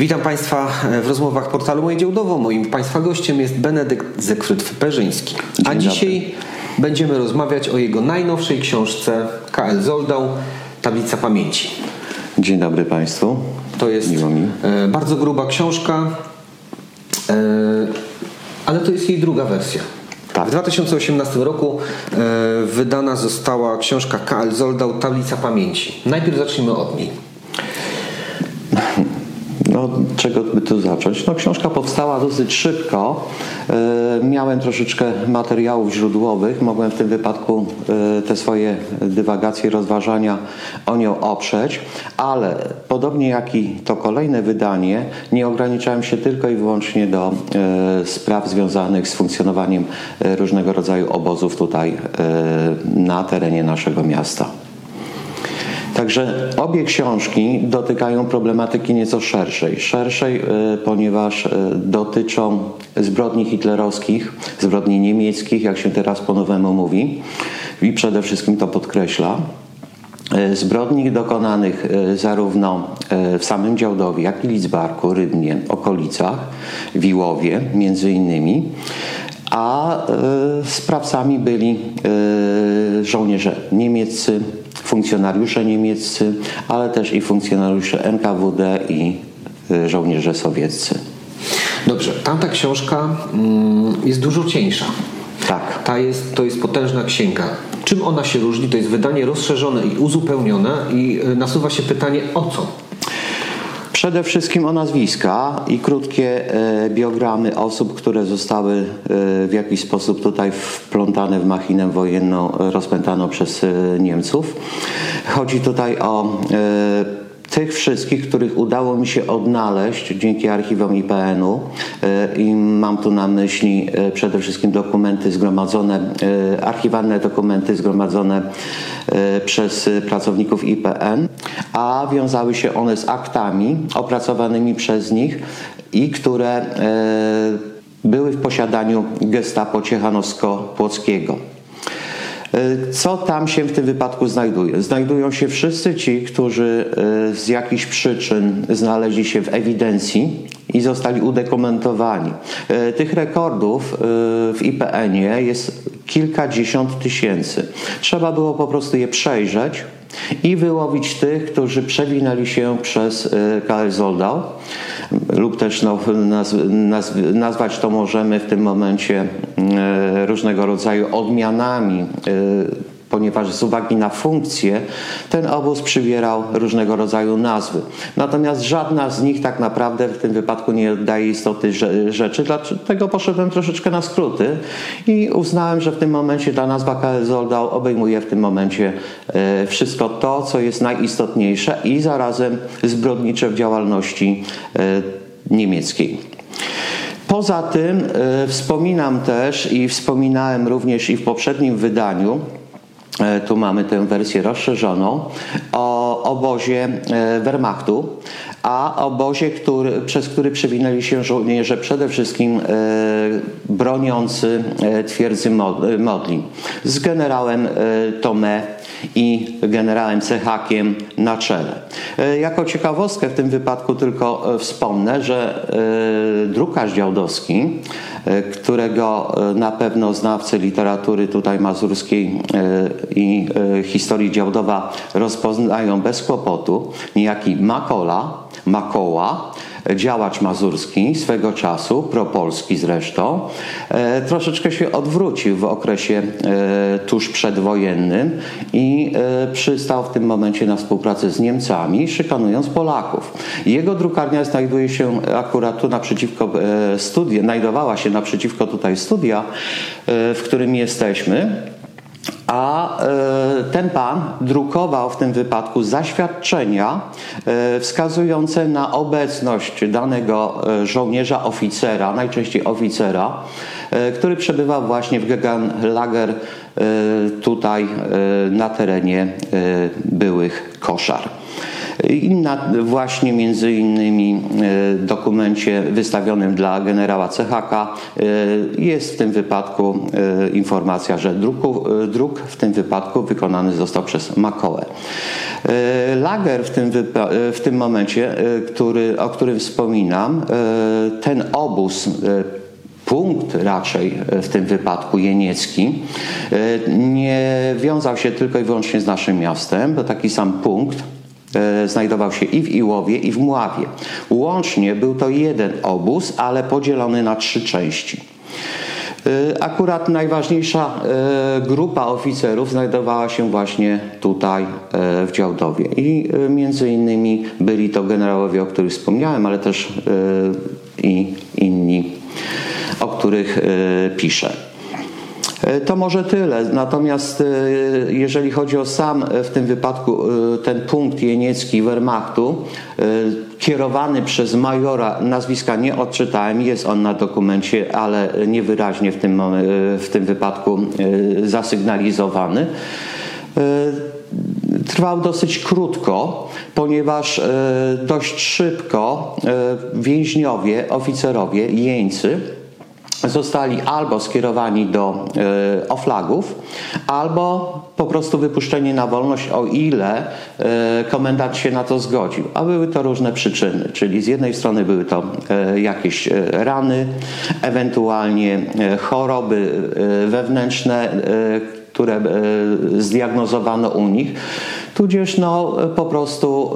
Witam Państwa w rozmowach portalu Moje. Moim Państwa gościem jest Benedykt Zekfryt-Perzyński. A Dzień dzisiaj będziemy rozmawiać o jego najnowszej książce KL Zoldał Tablica Pamięci. Dzień dobry Państwu. To jest e, bardzo gruba książka, e, ale to jest jej druga wersja. Tak. W 2018 roku e, wydana została książka KL Zoldał Tablica Pamięci. Najpierw zacznijmy od niej. No, czego by tu zacząć? No, książka powstała dosyć szybko. E, miałem troszeczkę materiałów źródłowych. Mogłem w tym wypadku e, te swoje dywagacje, rozważania o nią oprzeć, ale podobnie jak i to kolejne wydanie, nie ograniczałem się tylko i wyłącznie do e, spraw związanych z funkcjonowaniem różnego rodzaju obozów tutaj na terenie naszego miasta. Także obie książki dotykają problematyki nieco szerszej. Szerszej, e, ponieważ e, dotyczą zbrodni hitlerowskich, zbrodni niemieckich, jak się teraz po nowemu mówi, i przede wszystkim to podkreśla. E, Zbrodni dokonanych zarówno w samym Działdowie, jak i Lidzbarku, Rybnie, okolicach, Wiłowie między innymi, a sprawcami byli żołnierze niemieccy, funkcjonariusze niemieccy, ale też i funkcjonariusze NKWD i e, żołnierze sowieccy. Dobrze, tamta książka mm, jest dużo cieńsza. Tak. Ta jest, to jest potężna księga. Czym ona się różni? To jest wydanie rozszerzone i uzupełnione i y, nasuwa się pytanie o co? Przede wszystkim o nazwiska i krótkie e, biogramy osób, które zostały e, w jakiś sposób tutaj wplątane w machinę wojenną e, rozpętaną przez Niemców. Chodzi tutaj o tych wszystkich, których udało mi się odnaleźć dzięki archiwom IPN-u e, i mam tu na myśli e, przede wszystkim dokumenty zgromadzone, e, archiwalne dokumenty zgromadzone przez pracowników IPN, a wiązały się one z aktami opracowanymi przez nich i które były w posiadaniu gestapo ciechanowsko-płockiego. E, Co tam się w tym wypadku znajduje? Znajdują się wszyscy ci, którzy e, z jakichś przyczyn znaleźli się w ewidencji i zostali udokumentowani. E, Tych rekordów w IPN-ie jest kilkadziesiąt tysięcy. Trzeba było po prostu je przejrzeć i wyłowić tych, którzy przewinęli się przez e, KL Zoldał lub też no, naz, naz, nazwać to możemy w tym momencie e, różnego rodzaju odmianami, e, ponieważ z uwagi na funkcję ten obóz przybierał różnego rodzaju nazwy. Natomiast żadna z nich tak naprawdę w tym wypadku nie oddaje istoty rze- rzeczy, dlatego poszedłem troszeczkę na skróty i uznałem, że w tym momencie ta nazwa KL obejmuje w tym momencie e, wszystko to, co jest najistotniejsze i zarazem zbrodnicze w działalności e, niemieckiej. Poza tym e, wspominam też i wspominałem również i w poprzednim wydaniu, tu mamy tę wersję rozszerzoną, o obozie e, Wehrmachtu, a obozie, który, przez który przewinęli się żołnierze przede wszystkim e, broniący e, twierdzy Mo- e, Modlin z generałem e, Tomé i generałem Cechakiem na czele. E, Jako ciekawostkę w tym wypadku tylko e, wspomnę, że e, drukarz Działdowski, którego na pewno znawcy literatury tutaj mazurskiej i historii Działdowa rozpoznają bez kłopotu, niejaki Makola, Makoła, działacz mazurski swego czasu, propolski zresztą, e, troszeczkę się odwrócił w okresie e, tuż przedwojennym i e, przystał w tym momencie na współpracę z Niemcami, szykanując Polaków. Jego drukarnia znajduje się akurat tu naprzeciwko studia, znajdowała się naprzeciwko tutaj studia, w którym jesteśmy. A e, ten pan drukował w tym wypadku zaświadczenia e, wskazujące na obecność danego e, żołnierza, oficera, najczęściej oficera, który przebywał właśnie w Gegenlager tutaj na terenie byłych koszar. I na właśnie między innymi dokumencie wystawionym dla generała CHK jest w tym wypadku informacja, że druk w tym wypadku wykonany został przez Makołę. Lager w tym, w tym momencie, który, o którym wspominam, ten obóz punkt raczej w tym wypadku jeniecki e, nie wiązał się tylko i wyłącznie z naszym miastem, bo taki sam punkt e, znajdował się i w Iłowie, i w Mławie. Łącznie był to jeden obóz, ale podzielony na trzy części. E, akurat najważniejsza grupa oficerów znajdowała się właśnie tutaj w Działdowie i między innymi byli to generałowie, o których wspomniałem, ale też i inni o których e, piszę. E, to może tyle. Natomiast e, jeżeli chodzi o sam w tym wypadku ten punkt jeniecki Wehrmachtu, kierowany przez majora, nazwiska nie odczytałem, jest on na dokumencie, ale niewyraźnie w tym, w tym wypadku zasygnalizowany. Trwał dosyć krótko, ponieważ dość szybko więźniowie, oficerowie, jeńcy, zostali albo skierowani do e, oflagów, albo po prostu wypuszczeni na wolność, o ile e, komendant się na to zgodził. A były to różne przyczyny, czyli z jednej strony były to e, jakieś rany, ewentualnie choroby wewnętrzne, które zdiagnozowano u nich, tudzież no, po prostu,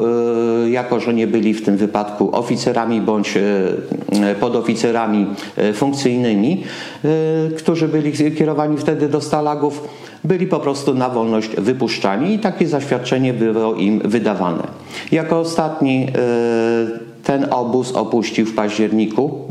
y, jako że nie byli w tym wypadku oficerami bądź y, podoficerami funkcyjnymi, którzy byli kierowani wtedy do stalagów, byli po prostu na wolność wypuszczani i takie zaświadczenie było im wydawane. Jako ostatni ten obóz opuścił w październiku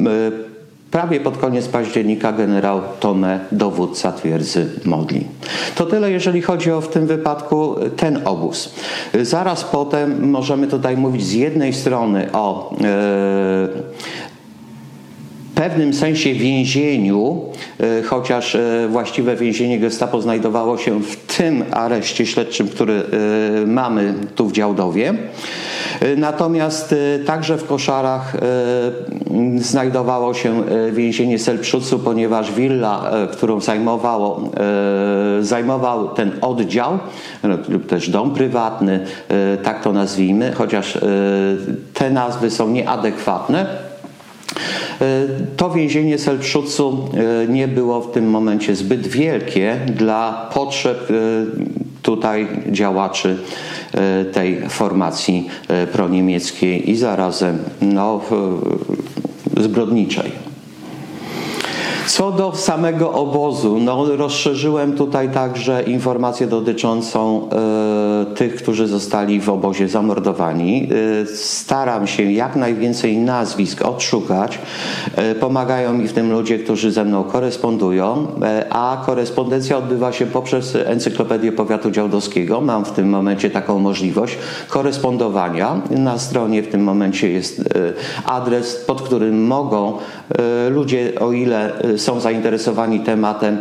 Prawie pod koniec października generał Tome, dowódca twierdzy Modli. To tyle, jeżeli chodzi o w tym wypadku ten obóz. Zaraz potem możemy tutaj mówić z jednej strony o e, pewnym sensie więzieniu, e, chociaż e, właściwe więzienie Gestapo znajdowało się w tym areszcie śledczym, który e, mamy tu w Działdowie. Natomiast także w Koszarach znajdowało się więzienie Selpszucu, ponieważ willa, którą zajmowało, zajmował ten oddział, lub też dom prywatny, tak to nazwijmy, chociaż te nazwy są nieadekwatne, to więzienie Selpszucu e, nie było w tym momencie zbyt wielkie dla potrzeb e, tutaj działaczy tej formacji proniemieckiej i zarazem no, zbrodniczej. Co do samego obozu, no, rozszerzyłem tutaj także informację dotyczącą e, tych, którzy zostali w obozie zamordowani. E, staram się jak najwięcej nazwisk odszukać. E, pomagają mi w tym ludzie, którzy ze mną korespondują, a korespondencja odbywa się poprzez Encyklopedię Powiatu Działdowskiego. Mam w tym momencie taką możliwość korespondowania. Na stronie w tym momencie jest adres, pod którym mogą ludzie, o ile są zainteresowani tematem,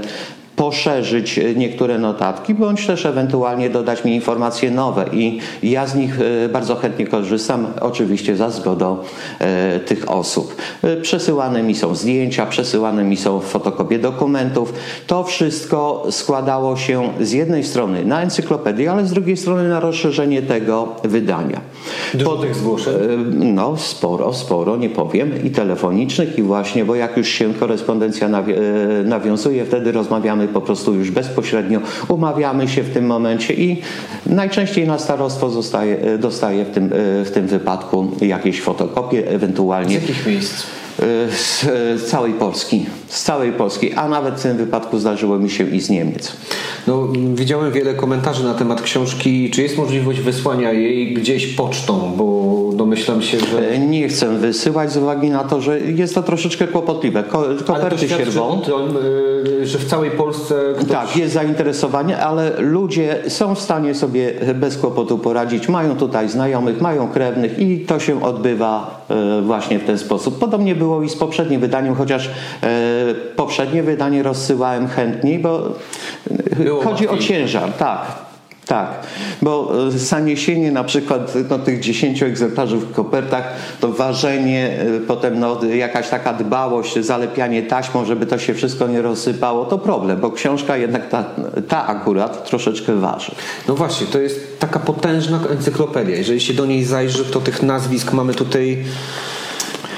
poszerzyć niektóre notatki, bądź też ewentualnie dodać mi informacje nowe i ja z nich e, bardzo chętnie korzystam, oczywiście za zgodą e, tych osób. E, przesyłane mi są zdjęcia, przesyłane mi są fotokopie dokumentów. To wszystko składało się z jednej strony na encyklopedię, ale z drugiej strony na rozszerzenie tego wydania. Dużo tych zgłoszeń? No, sporo, sporo, nie powiem, i telefonicznych, i właśnie, bo jak już się korespondencja nawiązuje, wtedy rozmawiamy po prostu już bezpośrednio umawiamy się w tym momencie i najczęściej na starostwo zostaje, dostaje w tym, w tym wypadku jakieś fotokopie, ewentualnie. Z jakich miejsc? Z całej Polski, z całej Polski, a nawet w tym wypadku zdarzyło mi się i z Niemiec. No, widziałem wiele komentarzy na temat książki. Czy jest możliwość wysłania jej gdzieś pocztą? Bo domyślam się, że... E, nie chcę wysyłać z uwagi na to, że jest to troszeczkę kłopotliwe. Ko koperty sierwą. E, że w całej Polsce... Ktoś... Tak, jest zainteresowanie, ale ludzie są w stanie sobie bez kłopotu poradzić. Mają tutaj znajomych, mają krewnych i to się odbywa e, właśnie w ten sposób. Podobnie było i z poprzednim wydaniem, chociaż poprzednie wydanie rozsyłałem chętniej, bo było chodzi łatwiej. o ciężar, tak. Tak, bo e, zaniesienie na przykład no, tych 10 egzemplarzy w kopertach, to ważenie, e, potem no, jakaś taka dbałość, zalepianie taśmą, żeby to się wszystko nie rozsypało, to problem, bo książka jednak ta, ta akurat troszeczkę waży. No właśnie, to jest taka potężna encyklopedia. Jeżeli się do niej zajrzy, to tych nazwisk mamy tutaj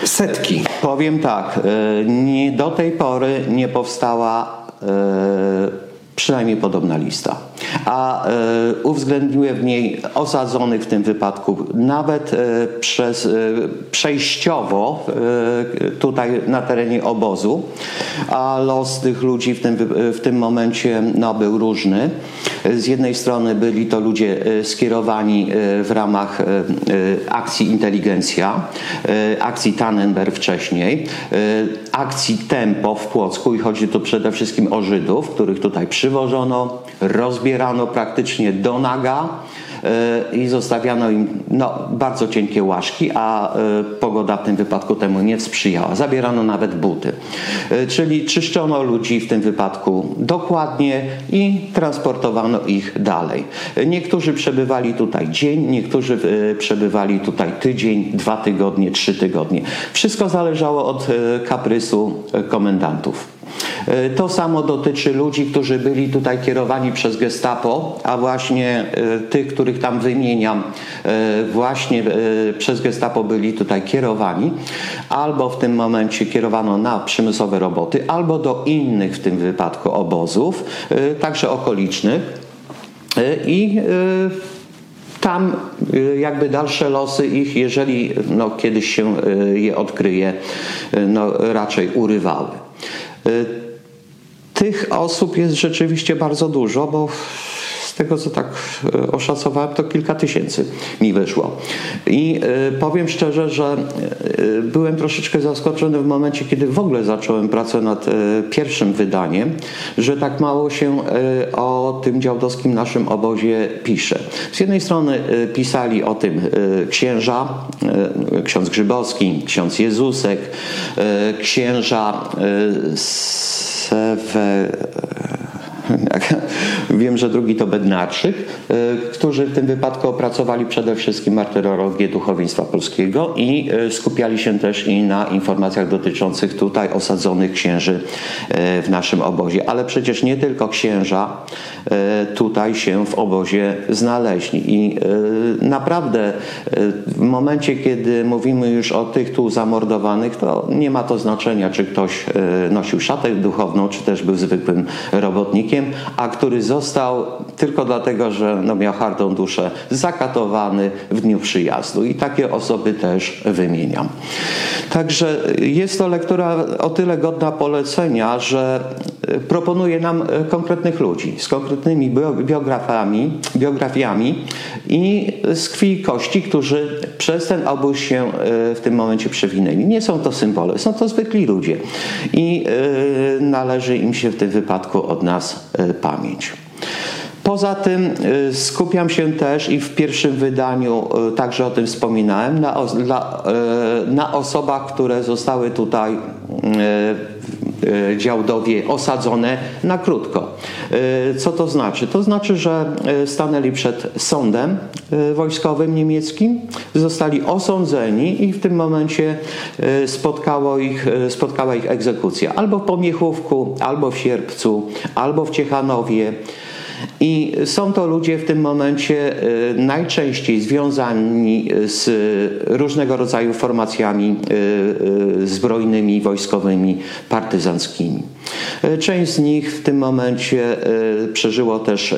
setki. Powiem tak, e, do tej pory nie powstała przynajmniej podobna lista. A e, uwzględniłem w niej osadzonych w tym wypadku nawet e, przez, e, przejściowo tutaj na terenie obozu, a los tych ludzi w tym, w tym momencie no, był różny. Z jednej strony byli to ludzie skierowani w ramach akcji Inteligencja, akcji Tannenberg wcześniej, akcji Tempo w Płocku i chodzi tu przede wszystkim o Żydów, których tutaj przywożono, rozbierano praktycznie do naga e, i zostawiano im no, bardzo cienkie łaszki, a e, pogoda w tym wypadku temu nie sprzyjała. Zabierano nawet buty. E, czyli czyszczono ludzi w tym wypadku dokładnie i transportowano ich dalej. Niektórzy przebywali tutaj dzień, niektórzy przebywali tutaj tydzień, dwa tygodnie, trzy tygodnie. Wszystko zależało od kaprysu komendantów. E, to samo dotyczy ludzi, którzy byli tutaj kierowani przez Gestapo, a właśnie e, tych, których tam wymieniam, e, właśnie przez Gestapo byli tutaj kierowani, albo w tym momencie kierowano na przymusowe roboty, albo do innych w tym wypadku obozów, także okolicznych. I tam jakby dalsze losy ich, jeżeli no, kiedyś się je odkryje, no, raczej urywały. Tych osób jest rzeczywiście bardzo dużo, bo z tego co tak e, oszacowałem, to kilka tysięcy mi wyszło. I e, powiem szczerze, że e, byłem troszeczkę zaskoczony w momencie, kiedy w ogóle zacząłem pracę nad pierwszym wydaniem, że tak mało się o tym działdowskim naszym obozie pisze. Z jednej strony pisali o tym księża, ksiądz Grzybowski, ksiądz Jezusek, księża Sewer Wiem, że drugi to Bednarczyk, e, którzy w tym wypadku opracowali przede wszystkim martyrologię duchowieństwa polskiego i e, skupiali się też i na informacjach dotyczących tutaj osadzonych księży e, w naszym obozie. Ale przecież nie tylko księża tutaj się w obozie znaleźli. I naprawdę w momencie, kiedy mówimy już o tych tu zamordowanych, to nie ma to znaczenia, czy ktoś nosił szatę duchowną, czy też był zwykłym robotnikiem, a który został tylko dlatego, że no, miał hardą duszę, zakatowany w dniu przyjazdu. I takie osoby też wymieniam. Także jest to lektura o tyle godna polecenia, że proponuje nam konkretnych ludzi z konkretnymi biografiami, biografiami i z krwi kości, którzy przez ten obóz się e, w tym momencie przewinęli. Nie są to symbole, są to zwykli ludzie i należy im się w tym wypadku od nas pamięć. Poza tym y, skupiam się też i w pierwszym wydaniu y, także o tym wspominałem, na, y, na osobach, które zostały tutaj działdowie osadzone na krótko. Co to znaczy? To znaczy, że stanęli przed sądem wojskowym niemieckim, zostali osądzeni i w tym momencie spotkało ich, spotkała ich egzekucja albo w Pomiechówku, albo w Sierpcu, albo w Ciechanowie. I są to ludzie w tym momencie y, najczęściej związani z różnego rodzaju formacjami y, zbrojnymi, wojskowymi, partyzanckimi. Część z nich w tym momencie przeżyło też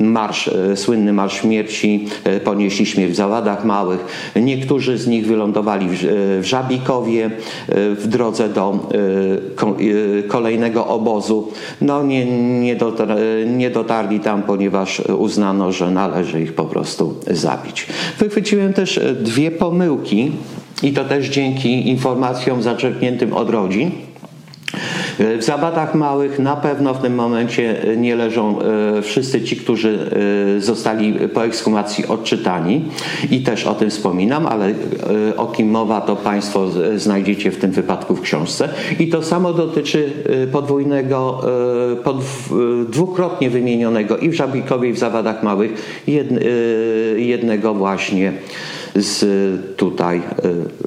marsz, słynny Marsz Śmierci, ponieśli śmierć w Zawadach Małych. Niektórzy z nich wylądowali w Żabikowie w drodze do kolejnego obozu. No nie, nie dotarli tam, ponieważ uznano, że należy ich po prostu zabić. Wychwyciłem też dwie pomyłki i to też dzięki informacjom zaczerpniętym od rodzin. W Zawadach Małych na pewno w tym momencie nie leżą wszyscy ci, którzy zostali po ekshumacji odczytani i też o tym wspominam, ale o kim mowa to Państwo znajdziecie w tym wypadku w książce. I to samo dotyczy podwójnego, pod, dwukrotnie wymienionego i w Żabikowie i w Zawadach Małych jednego właśnie z tutaj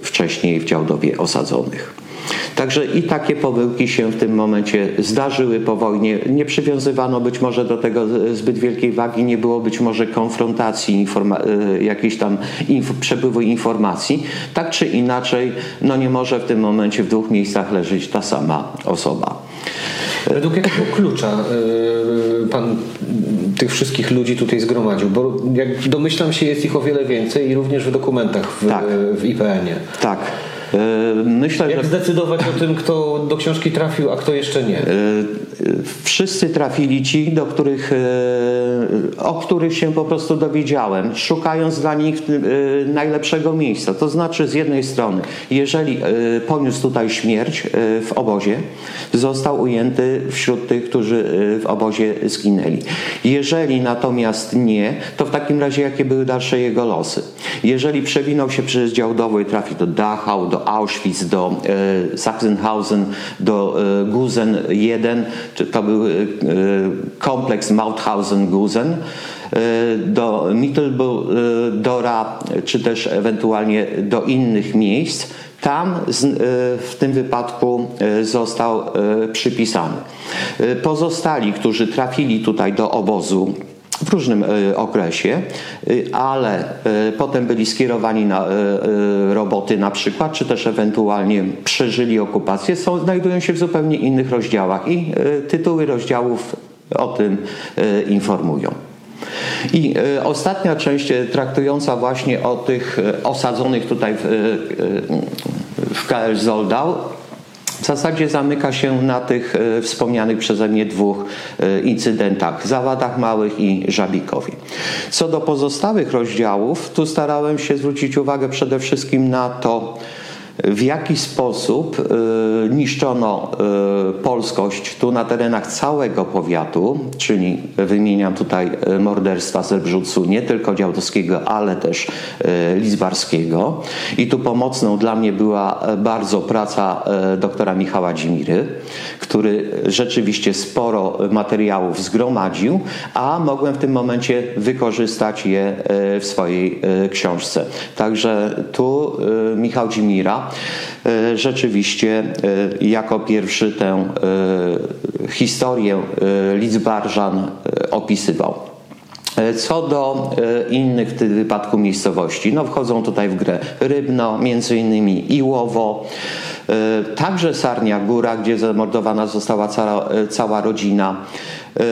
wcześniej w Działdowie osadzonych. Także i takie pomyłki się w tym momencie zdarzyły po wojnie. Nie przywiązywano być może do tego zbyt wielkiej wagi, nie było być może konfrontacji, informa- e, jakiejś tam inf- przepływu informacji. Tak czy inaczej, no nie może w tym momencie w dwóch miejscach leżeć ta sama osoba. Według jakiego klucza e, pan tych wszystkich ludzi tutaj zgromadził? Bo jak domyślam się, jest ich o wiele więcej i również w dokumentach w, tak. w IPN-ie. Tak. E, myślę, Jak że... zdecydować o tym, kto do książki trafił, a kto jeszcze nie? E, wszyscy trafili ci, do których, e, o których się po prostu dowiedziałem, szukając dla nich najlepszego miejsca. To znaczy, z jednej strony, jeżeli poniósł tutaj śmierć w obozie, został ujęty wśród tych, którzy w obozie zginęli. Jeżeli natomiast nie, to w takim razie jakie były dalsze jego losy? Jeżeli przewinął się przez Działdowo i trafi do Dachau, do Auschwitz, do e, Sachsenhausen, do e, Gusen 1, to był e, kompleks Mauthausen-Gusen, do Mittelbora, czy też ewentualnie do innych miejsc. Tam w tym wypadku został przypisany. Pozostali, którzy trafili tutaj do obozu, w różnym e, okresie, e, ale e, potem byli skierowani na roboty na przykład, czy też ewentualnie przeżyli okupację, są, znajdują się w zupełnie innych rozdziałach i tytuły rozdziałów o tym informują. I ostatnia część traktująca właśnie o tych osadzonych tutaj w, w KL Zoldau w zasadzie zamyka się na tych e, wspomnianych przeze mnie dwóch e, incydentach, Zawadach Małych i Żabikowi. Co do pozostałych rozdziałów, tu starałem się zwrócić uwagę przede wszystkim na to, w jaki sposób y, niszczono y, polskość tu na terenach całego powiatu, czyli wymieniam tutaj y, morderstwa Zebrzucu, nie tylko Działdowskiego, ale też Lizbarskiego. I tu pomocną dla mnie była bardzo praca doktora Michała Dzimiry, który rzeczywiście sporo materiałów zgromadził, a mogłem w tym momencie wykorzystać je w swojej książce. Także tu Michał Dzimira E, rzeczywiście e, jako pierwszy tę e, historię Lidzbarżan opisywał. Co do innych w tym wypadku miejscowości, no wchodzą tutaj w grę Rybno, między innymi Iłowo, także Sarnia Góra, gdzie zamordowana została cała, cała rodzina. E,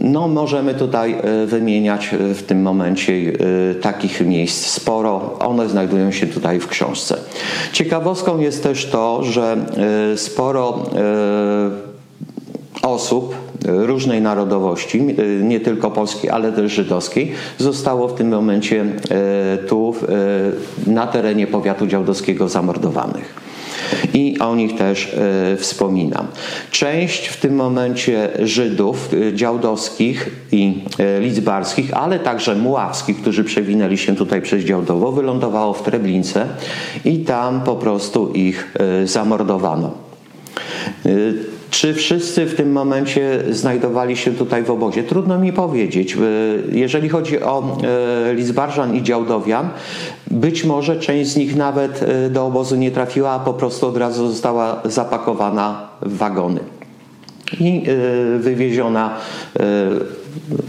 no, możemy tutaj e, wymieniać e, w tym momencie takich miejsc sporo. One znajdują się tutaj w książce. Ciekawostką jest też to, że sporo osób różnej narodowości, nie tylko polskiej, ale też żydowskiej, zostało w tym momencie tu na terenie powiatu działdowskiego zamordowanych i o nich też e, wspominam. Część w tym momencie Żydów e, działdowskich i e, lidzbarskich, ale także muławskich, którzy przewinęli się tutaj przez Działdowo, wylądowało w Treblince i tam po prostu ich zamordowano. Czy wszyscy w tym momencie znajdowali się tutaj w obozie? Trudno mi powiedzieć. Jeżeli chodzi o Lizbarżan i Działdowian, być może część z nich nawet e, do obozu nie trafiła, a po prostu od razu została zapakowana w wagony i e, wywieziona.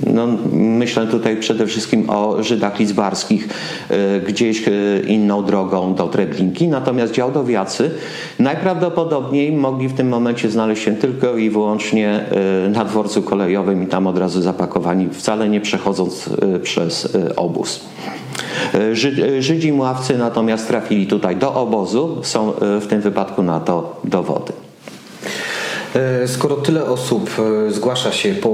E, no, myślę tutaj przede wszystkim o Żydach lizbarskich, gdzieś inną drogą do Treblinki. Natomiast działdowiacy najprawdopodobniej mogli w tym momencie znaleźć się tylko i wyłącznie na dworcu kolejowym i tam od razu zapakowani, wcale nie przechodząc przez obóz. E, Żydzi muławcy natomiast trafili tutaj do obozu, są e, w tym wypadku na to dowody. E, skoro tyle osób e, zgłasza się po,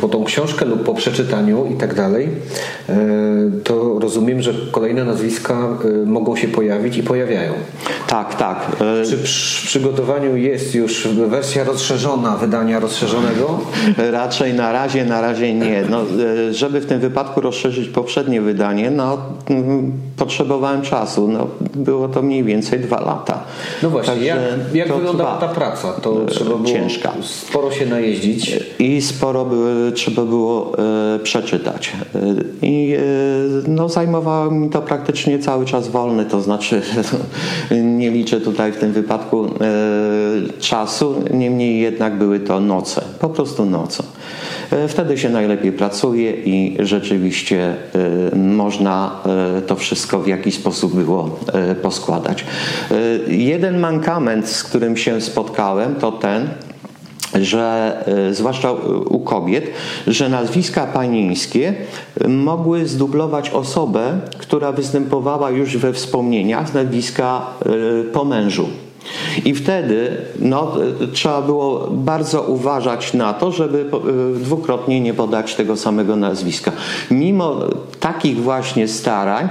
po tą książkę lub po przeczytaniu i tak dalej, e, to rozumiem, że kolejne nazwiska mogą się pojawić i pojawiają. Tak, tak. Czy przy przygotowaniu jest już wersja rozszerzona, wydania rozszerzonego? Raczej na razie, na razie nie. No, żeby w tym wypadku rozszerzyć poprzednie wydanie, no, mm, potrzebowałem czasu. No, było to mniej więcej dwa lata. No właśnie, Także jak, jak wyglądała ta praca? To trzeba było ciężka. sporo się najeździć. I sporo by, trzeba było e, przeczytać. E, I e, no, zajmowało mi to praktycznie cały czas wolny, to znaczy nie liczę tutaj w tym wypadku e, czasu, niemniej jednak były to noce, po prostu noce. E, wtedy się najlepiej pracuje i rzeczywiście e, można to wszystko w jakiś sposób było poskładać. Jeden mankament, z którym się spotkałem, to ten, że zwłaszcza u kobiet, że nazwiska panieńskie mogły zdublować osobę, która występowała już we wspomnieniach z nazwiska po mężu. I wtedy no, trzeba było bardzo uważać na to, żeby e, dwukrotnie nie podać tego samego nazwiska. Mimo takich właśnie starań,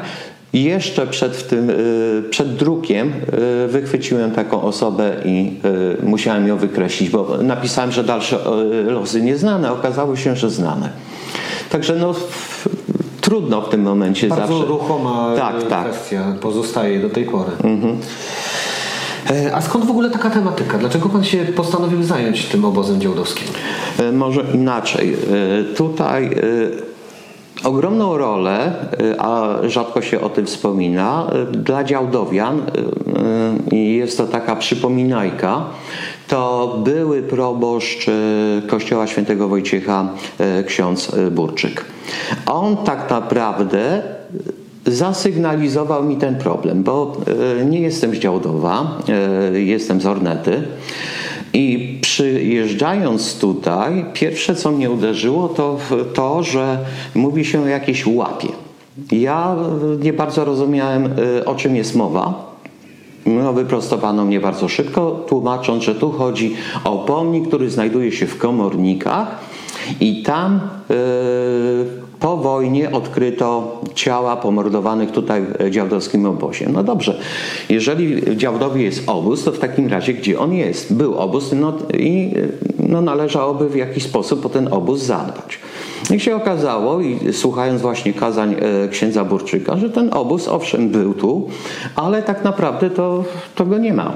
jeszcze przed, tym, e, przed drukiem e, wychwyciłem taką osobę i musiałem ją wykreślić, bo napisałem, że dalsze losy nieznane, okazało się, że znane. Także no, trudno w tym momencie Bardzo zawsze. ruchoma tak, tak. kwestia pozostaje do tej pory. Mhm. E, a skąd w ogóle taka tematyka? Dlaczego pan się postanowił zająć tym obozem działdowskim? E, może inaczej. E, tutaj ogromną rolę, a rzadko się o tym wspomina, dla działdowian jest to taka przypominajka, to były proboszcz kościoła świętego Wojciecha ksiądz Burczyk. On tak naprawdę zasygnalizował mi ten problem, bo e, nie jestem z Działdowa, e, jestem z Ornety. I przyjeżdżając tutaj, pierwsze co mnie uderzyło to to, że mówi się o jakiejś łapie. Ja nie bardzo rozumiałem, e, o czym jest mowa. No, wyprostowano mnie bardzo szybko, tłumacząc, że tu chodzi o pomnik, który znajduje się w komornikach i tam yy, po wojnie odkryto ciała pomordowanych tutaj w działdowskim obozie. No dobrze, jeżeli w Działdowie jest obóz, to w takim razie gdzie on jest? Był obóz no, i no, należałoby w jakiś sposób o ten obóz zadbać. I się okazało, i słuchając właśnie kazań e, księdza Burczyka, że ten obóz owszem był tu, ale tak naprawdę to, to go nie ma.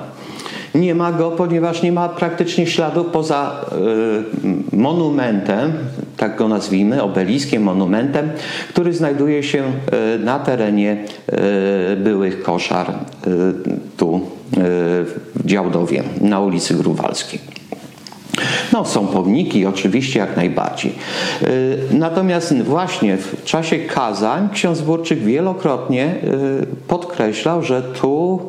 Nie ma go, ponieważ nie ma praktycznie śladu poza y, monumentem, tak go nazwijmy, obeliskiem, monumentem, który znajduje się y, na terenie y, byłych koszar tu w Działdowie, na ulicy Gruwalskiej. No, są pomniki, oczywiście, jak najbardziej. Natomiast właśnie w czasie kazań ksiądz Burczyk wielokrotnie podkreślał, że tu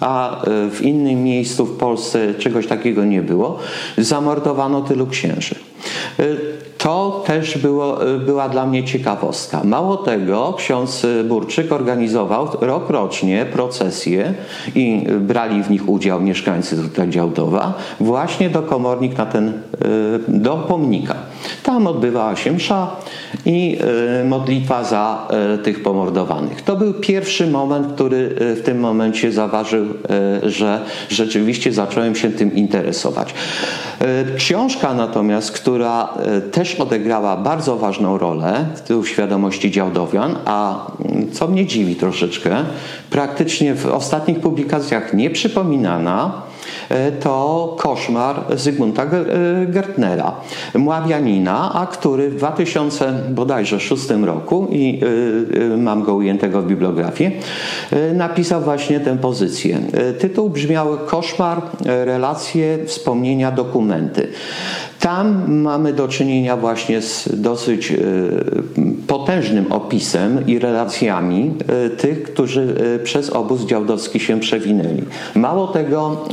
a e, w innym miejscu w Polsce czegoś takiego nie było, zamordowano tylu księży. E, to też było, e, była dla mnie ciekawostka. Mało tego, ksiądz Burczyk organizował rokrocznie procesje i brali w nich udział mieszkańcy Działdowa właśnie do komornik na ten, do pomnika. Tam odbywała się msza i e, modlitwa za e, tych pomordowanych. To był pierwszy moment, który e, w tym momencie zaważył, że rzeczywiście zacząłem się tym interesować. Książka natomiast, która też odegrała bardzo ważną rolę w świadomości działdowian, a mm, co mnie dziwi troszeczkę, praktycznie w ostatnich publikacjach nie przypominana, to koszmar Zygmunta e, Gertnera, Mławianina, a który w 2000 bodajże 6 roku i e, mam go ujętego w bibliografii, napisał właśnie tę pozycję. Tytuł brzmiał Koszmar, relacje, wspomnienia, dokumenty. Tam mamy do czynienia właśnie z dosyć e, potężnym opisem i relacjami e, tych, którzy e, przez obóz działdowski się przewinęli. Mało tego,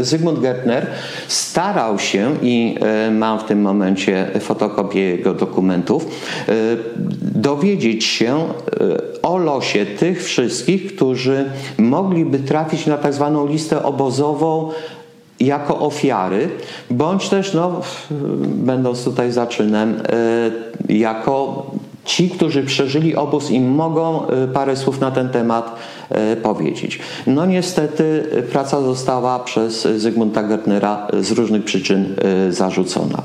Zygmunt Gertner starał się i mam w tym momencie fotokopię jego dokumentów, dowiedzieć się o losie tych wszystkich, którzy mogliby trafić na tak zwaną listę obozową jako ofiary, bądź też, no, będąc tutaj zaczynem, jako ci, którzy przeżyli obóz i mogą parę słów na ten temat powiedzieć. No niestety praca została przez Zygmunta Gertnera z różnych przyczyn zarzucona.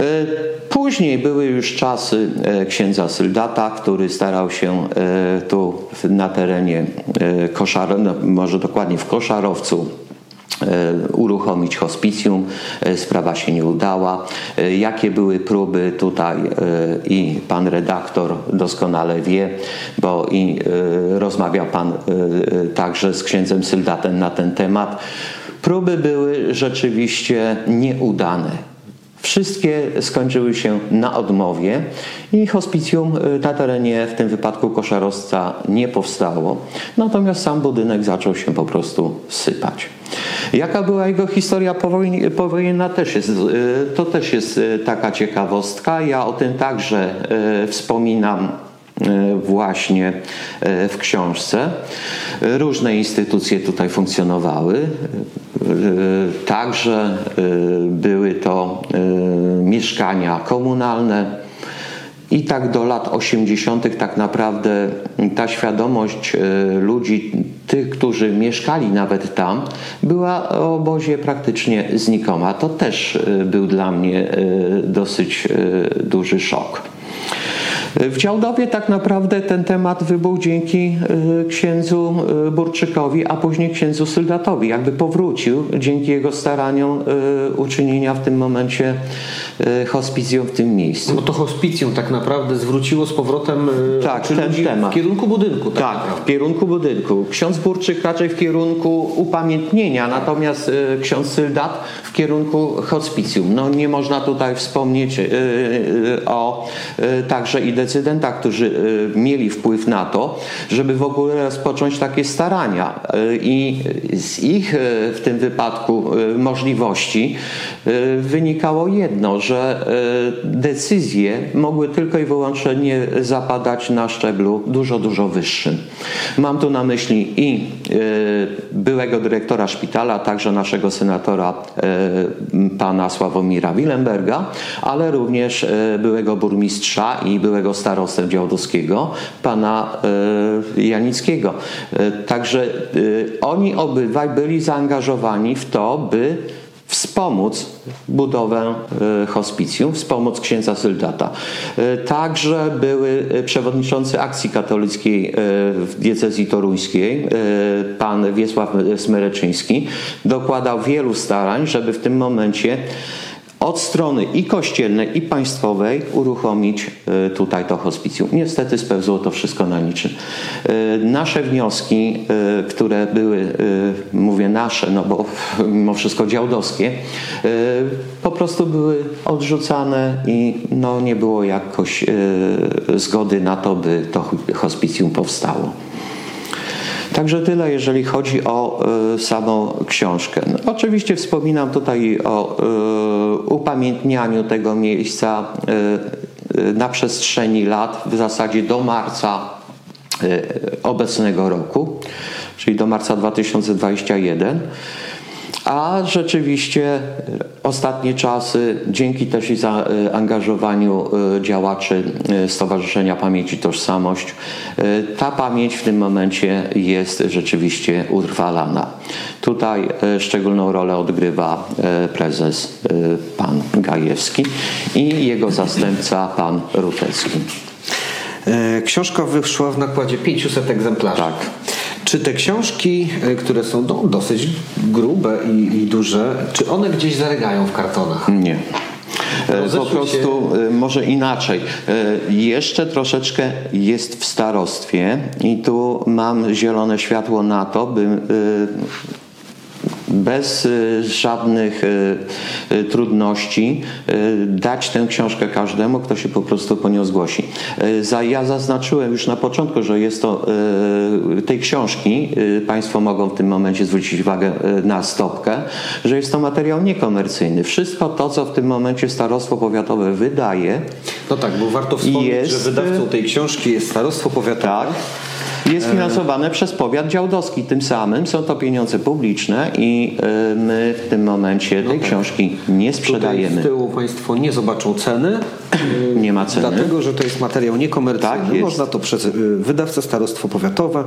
E, później były już czasy e, księdza Syldata, który starał się e, tu na terenie Koszar, no może dokładnie w Koszarowcu uruchomić hospicjum. Sprawa się nie udała. Jakie były próby tutaj i pan redaktor doskonale wie, bo i rozmawiał pan także z księdzem Syldatem na ten temat. Próby były rzeczywiście nieudane. Wszystkie skończyły się na odmowie i hospicjum y, na terenie, w tym wypadku koszarowca, nie powstało. Natomiast sam budynek zaczął się po prostu sypać. Jaka była jego historia powojenna też jest, y, to też jest y, taka ciekawostka. Ja o tym także wspominam właśnie w książce. Różne instytucje tutaj funkcjonowały. Także były to mieszkania komunalne. I tak do lat 80. tak naprawdę ta świadomość ludzi, tych, którzy mieszkali nawet tam, była o obozie praktycznie znikoma. To też był dla mnie dosyć duży szok. W Działdowie tak naprawdę ten temat wybuchł dzięki y, księdzu y, Burczykowi, a później księdzu Syldatowi. Jakby powrócił dzięki jego staraniom y, uczynienia w tym momencie hospicjum w tym miejscu. No to hospicjum tak naprawdę zwróciło z powrotem tak, ten temat. w kierunku budynku. Tak, tak w kierunku budynku. Ksiądz Burczyk raczej w kierunku upamiętnienia, natomiast ksiądz Syldat w kierunku hospicjum. No nie można tutaj wspomnieć o także i decydentach, którzy y, mieli wpływ na to, żeby w ogóle rozpocząć takie starania. Y, I z ich y, w tym wypadku możliwości wynikało jedno, że decyzje mogły tylko i wyłącznie zapadać na szczeblu dużo, dużo wyższym. Mam tu na myśli i byłego dyrektora szpitala, także naszego senatora pana Sławomira Willemberga, ale również byłego burmistrza i byłego byłego starostę Działdowskiego, pana e, Janickiego. E, także e, oni obydwaj byli zaangażowani w to, by wspomóc budowę hospicjum, wspomóc księdza Syldata. Także były przewodniczący akcji katolickiej w diecezji toruńskiej, pan Wiesław Smereczyński, dokładał wielu starań, żeby w tym momencie od strony i kościelnej, i państwowej uruchomić e, tutaj to hospicjum. Niestety spełzło to wszystko na niczym. E, nasze wnioski, e, które były, mówię nasze, no bo mimo wszystko działdowskie, po prostu były odrzucane i no nie było jakoś zgody na to, by to hospicjum powstało. Także tyle, jeżeli chodzi o y, samą książkę. No, oczywiście wspominam tutaj o y, upamiętnianiu tego miejsca y, na przestrzeni lat, w zasadzie do marca obecnego roku, czyli do marca 2021. A rzeczywiście ostatnie czasy, dzięki też i zaangażowaniu e, działaczy e, Stowarzyszenia Pamięci Tożsamość, e, ta pamięć w tym momencie jest rzeczywiście utrwalana. Tutaj szczególną rolę odgrywa prezes pan Gajewski i jego zastępca pan Rutecki. Książka wyszła w nakładzie 500 egzemplarzy. Tak. Czy te książki, e, które są no, dosyć grube i, i duże, czy one gdzieś zaregają w kartonach? Nie. E, po prostu e, może inaczej. Jeszcze troszeczkę jest w starostwie i tu mam zielone światło na to, by bez y, żadnych y, y, trudności dać tę książkę każdemu, kto się po prostu po nią zgłosi. Ja zaznaczyłem już na początku, że jest to tej książki, Państwo mogą w tym momencie zwrócić uwagę na stopkę, że jest to materiał niekomercyjny. Wszystko to, co w tym momencie Starostwo Powiatowe wydaje. No tak, bo warto wspomnieć, jest, że wydawcą tej książki jest Starostwo Powiatowe. Tak Jest finansowane przez powiat działdowski. Tym samym są to pieniądze publiczne i y, my w tym momencie tej książki nie Tutaj sprzedajemy. z tyłu Państwo nie zobaczą ceny. Nie ma ceny. Dlatego, że to jest materiał niekomercyjny. Tak jest. Można to przez y, wydawcę Starostwo Powiatowe.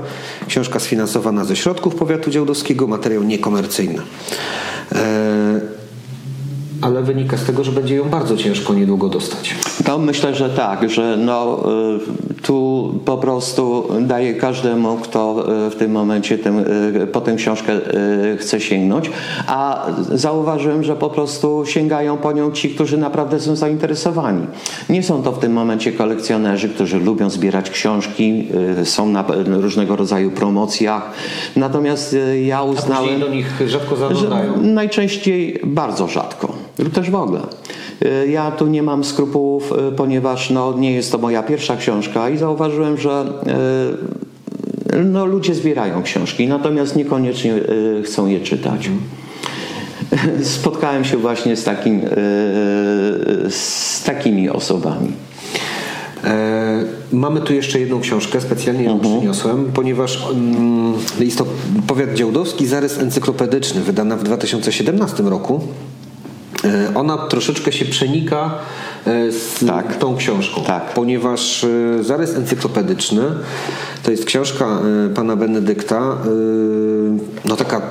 Książka sfinansowana ze środków powiatu działdowskiego. Materiał niekomercyjny. E, ale wynika z tego, że będzie ją bardzo ciężko niedługo dostać. To myślę, że tak, że no, y, tu po prostu daję każdemu, kto y, w tym momencie tym, y, po tę książkę y, chce sięgnąć, a zauważyłem, że po prostu sięgają po nią ci, którzy naprawdę są zainteresowani. Nie są to w tym momencie kolekcjonerzy, którzy lubią zbierać książki, są na różnego rodzaju promocjach, natomiast ja A uznałem... później do nich rzadko zaglądają. najczęściej bardzo rzadko, lub też w ogóle. Y, Ja tu nie mam skrupułów, y, ponieważ no, nie jest to moja pierwsza książka i zauważyłem, że y, no, ludzie zbierają książki, natomiast niekoniecznie chcą je czytać. Spotkałem się właśnie z, takim, z takimi osobami. E, mamy tu jeszcze jedną książkę, specjalnie ją Mhm. przyniosłem, ponieważ mm, jest to powiat działdowski, zarys encyklopedyczny, wydana w 2017 roku. E, ona troszeczkę się przenika e, z Tak. tą książką, Tak. ponieważ e, zarys encyklopedyczny to jest książka pana Benedykta, no taka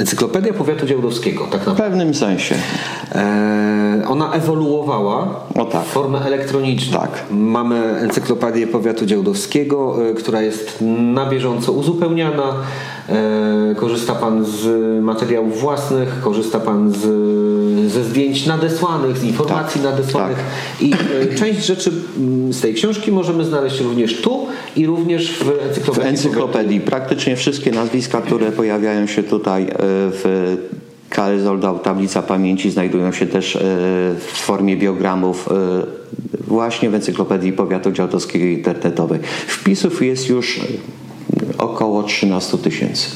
encyklopedia powiatu działdowskiego, tak W naprawdę. pewnym sensie. E, ona ewoluowała O tak. w formę elektroniczną. Tak. Mamy encyklopedię powiatu działdowskiego, która jest na bieżąco uzupełniana. E, korzysta Pan z materiałów własnych, korzysta Pan z, ze zdjęć nadesłanych, z informacji Tak. nadesłanych. I e, część rzeczy mm, z tej książki możemy znaleźć również tu i również w W encyklopedii. encyklopedii praktycznie wszystkie nazwiska, które pojawiają się tutaj e, w Oldał, tablica pamięci, znajdują się też w formie biogramów właśnie w encyklopedii powiatu działdowskiego internetowej. Wpisów jest już około 13 tysięcy.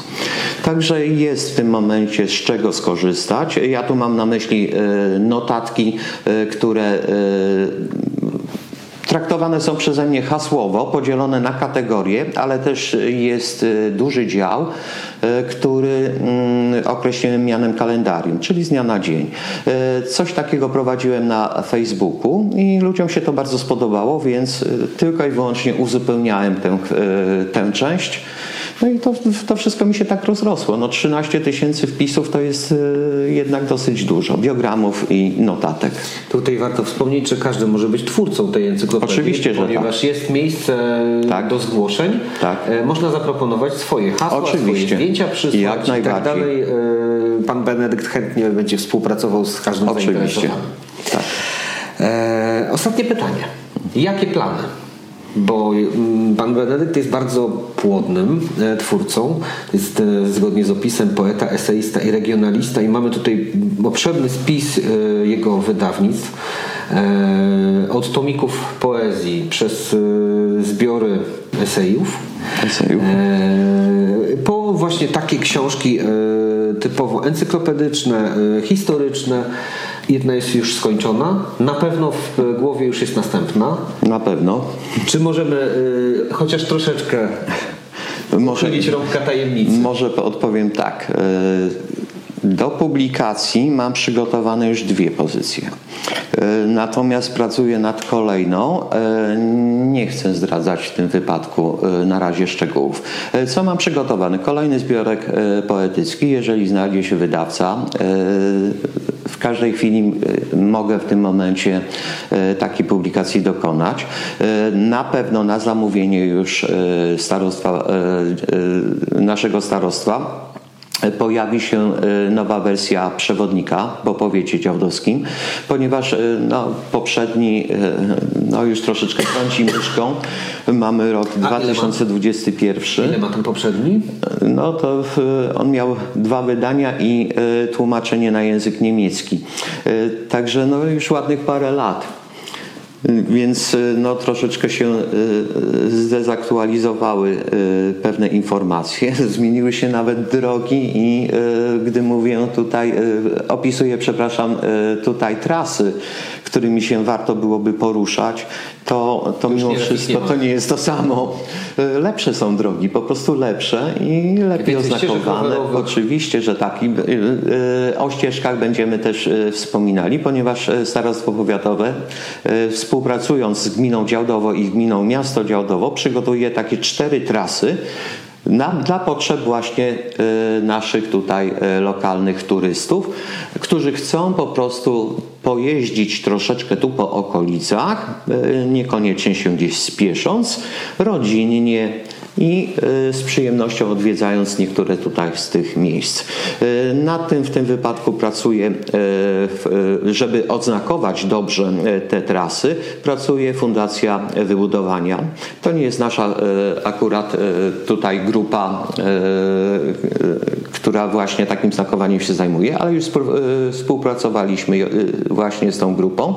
Także jest w tym momencie z czego skorzystać. Ja tu mam na myśli e, notatki, e, które e, Traktowane są przeze mnie hasłowo, podzielone na kategorie, ale też jest y, duży dział, y, który mm, określiłem mianem kalendarium, czyli z dnia na dzień. Y, Coś takiego prowadziłem na Facebooku i ludziom się to bardzo spodobało, więc tylko i wyłącznie uzupełniałem tę, tę część. No i to, to wszystko mi się tak rozrosło. No 13 tysięcy wpisów to jest y, jednak dosyć dużo. Biogramów i notatek. Tutaj warto wspomnieć, że każdy może być twórcą tej encyklopedii. Oczywiście, że Ponieważ jest miejsce Tak. do zgłoszeń. Tak. E, Można zaproponować swoje hasła, swoje Oczywiście. zdjęcia przysłać Jak i tak dalej. Pan Benedykt chętnie będzie współpracował z każdym Oczywiście. zainteresowanym. Tak. E, ostatnie pytanie. Jakie plany? Bo mm, pan Benedykt jest bardzo płodnym e, twórcą. Jest e, zgodnie z opisem poeta, eseista i regionalista i mamy tutaj obszerny spis e, jego wydawnictw. Od tomików poezji przez zbiory esejów. Esejów. Po właśnie takie książki typowo encyklopedyczne, historyczne. Jedna jest już skończona. Na pewno w głowie już jest następna. Na pewno. Czy możemy e, chociaż troszeczkę Może, rąbka tajemnicy? może odpowiem tak. E, Do publikacji mam przygotowane już dwie pozycje. E, Natomiast pracuję nad kolejną. E, Nie chcę zdradzać w tym wypadku e, na razie szczegółów. Co mam przygotowane? Kolejny zbiorek poetycki. Jeżeli znajdzie się wydawca, w każdej chwili mogę w tym momencie takiej publikacji dokonać. Na pewno na zamówienie już starostwa, naszego starostwa pojawi się e, nowa wersja przewodnika po powiecie działdowskim, ponieważ e, no, poprzedni e, no, już troszeczkę kręci myszką. Mamy rok ile ma? 2021. Ile ma ten poprzedni? No to w, on miał dwa wydania i tłumaczenie na język niemiecki. Także no już ładnych parę lat. Więc no, troszeczkę się zdezaktualizowały pewne informacje, zmieniły się nawet drogi i gdy mówię tutaj, opisuję, przepraszam, tutaj trasy, którymi się warto byłoby poruszać, to, to mimo wszystko to nie jest to samo. Lepsze są drogi, po prostu lepsze i lepiej oznakowane. Oczywiście, że tak. I, o ścieżkach będziemy też wspominali, ponieważ Starostwo Powiatowe współpracując z gminą Działdowo i gminą Miasto Działdowo przygotuje takie cztery trasy, na, dla potrzeb właśnie y, naszych tutaj y, lokalnych turystów, którzy chcą po prostu pojeździć troszeczkę tu po okolicach, y, niekoniecznie się gdzieś spiesząc, rodzinnie, i y, z przyjemnością odwiedzając niektóre tutaj z tych miejsc. Y, nad tym w tym wypadku pracuje, y, żeby odznakować dobrze te trasy, pracuje Fundacja Wybudowania. To nie jest nasza akurat tutaj grupa, która właśnie takim znakowaniem się zajmuje, ale już współpracowaliśmy właśnie z tą grupą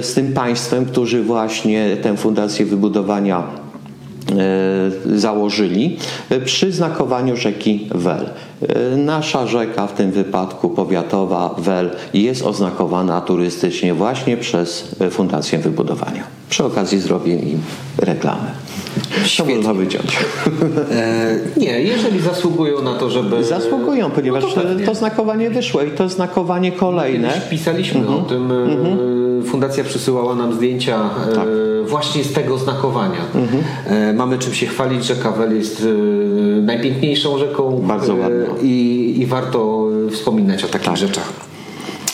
z tym państwem, którzy właśnie tę Fundację Wybudowania założyli przy znakowaniu rzeki Wel. E, nasza rzeka, w tym wypadku powiatowa Wel, jest oznakowana turystycznie właśnie przez Fundację Wybudowania. Przy okazji zrobię im reklamę. Świetnie. To można wyciąć. E, nie, jeżeli zasługują na to, żeby... Zasługują, ponieważ no to, to, znakowanie wyszło i to znakowanie kolejne. Kiedyś pisaliśmy -hmm. o tym. -hmm. Fundacja przysyłała nam zdjęcia tak. właśnie z tego znakowania. Mm -hmm. Mamy czym się chwalić, że Kawel jest najpiękniejszą rzeką. Bardzo ładna. I, i warto wspominać o takich tak. rzeczach.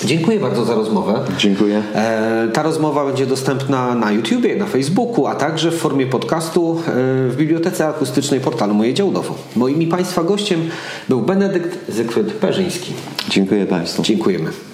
Dziękuję bardzo za rozmowę. Dziękuję. E, ta rozmowa będzie dostępna na YouTubie, na Facebooku, a także w formie podcastu e, w Bibliotece Akustycznej portalu Moje Działdowo. Moim i Państwa gościem był Benedykt Zygfryd Perzyński. Dziękuję Państwu. Dziękujemy.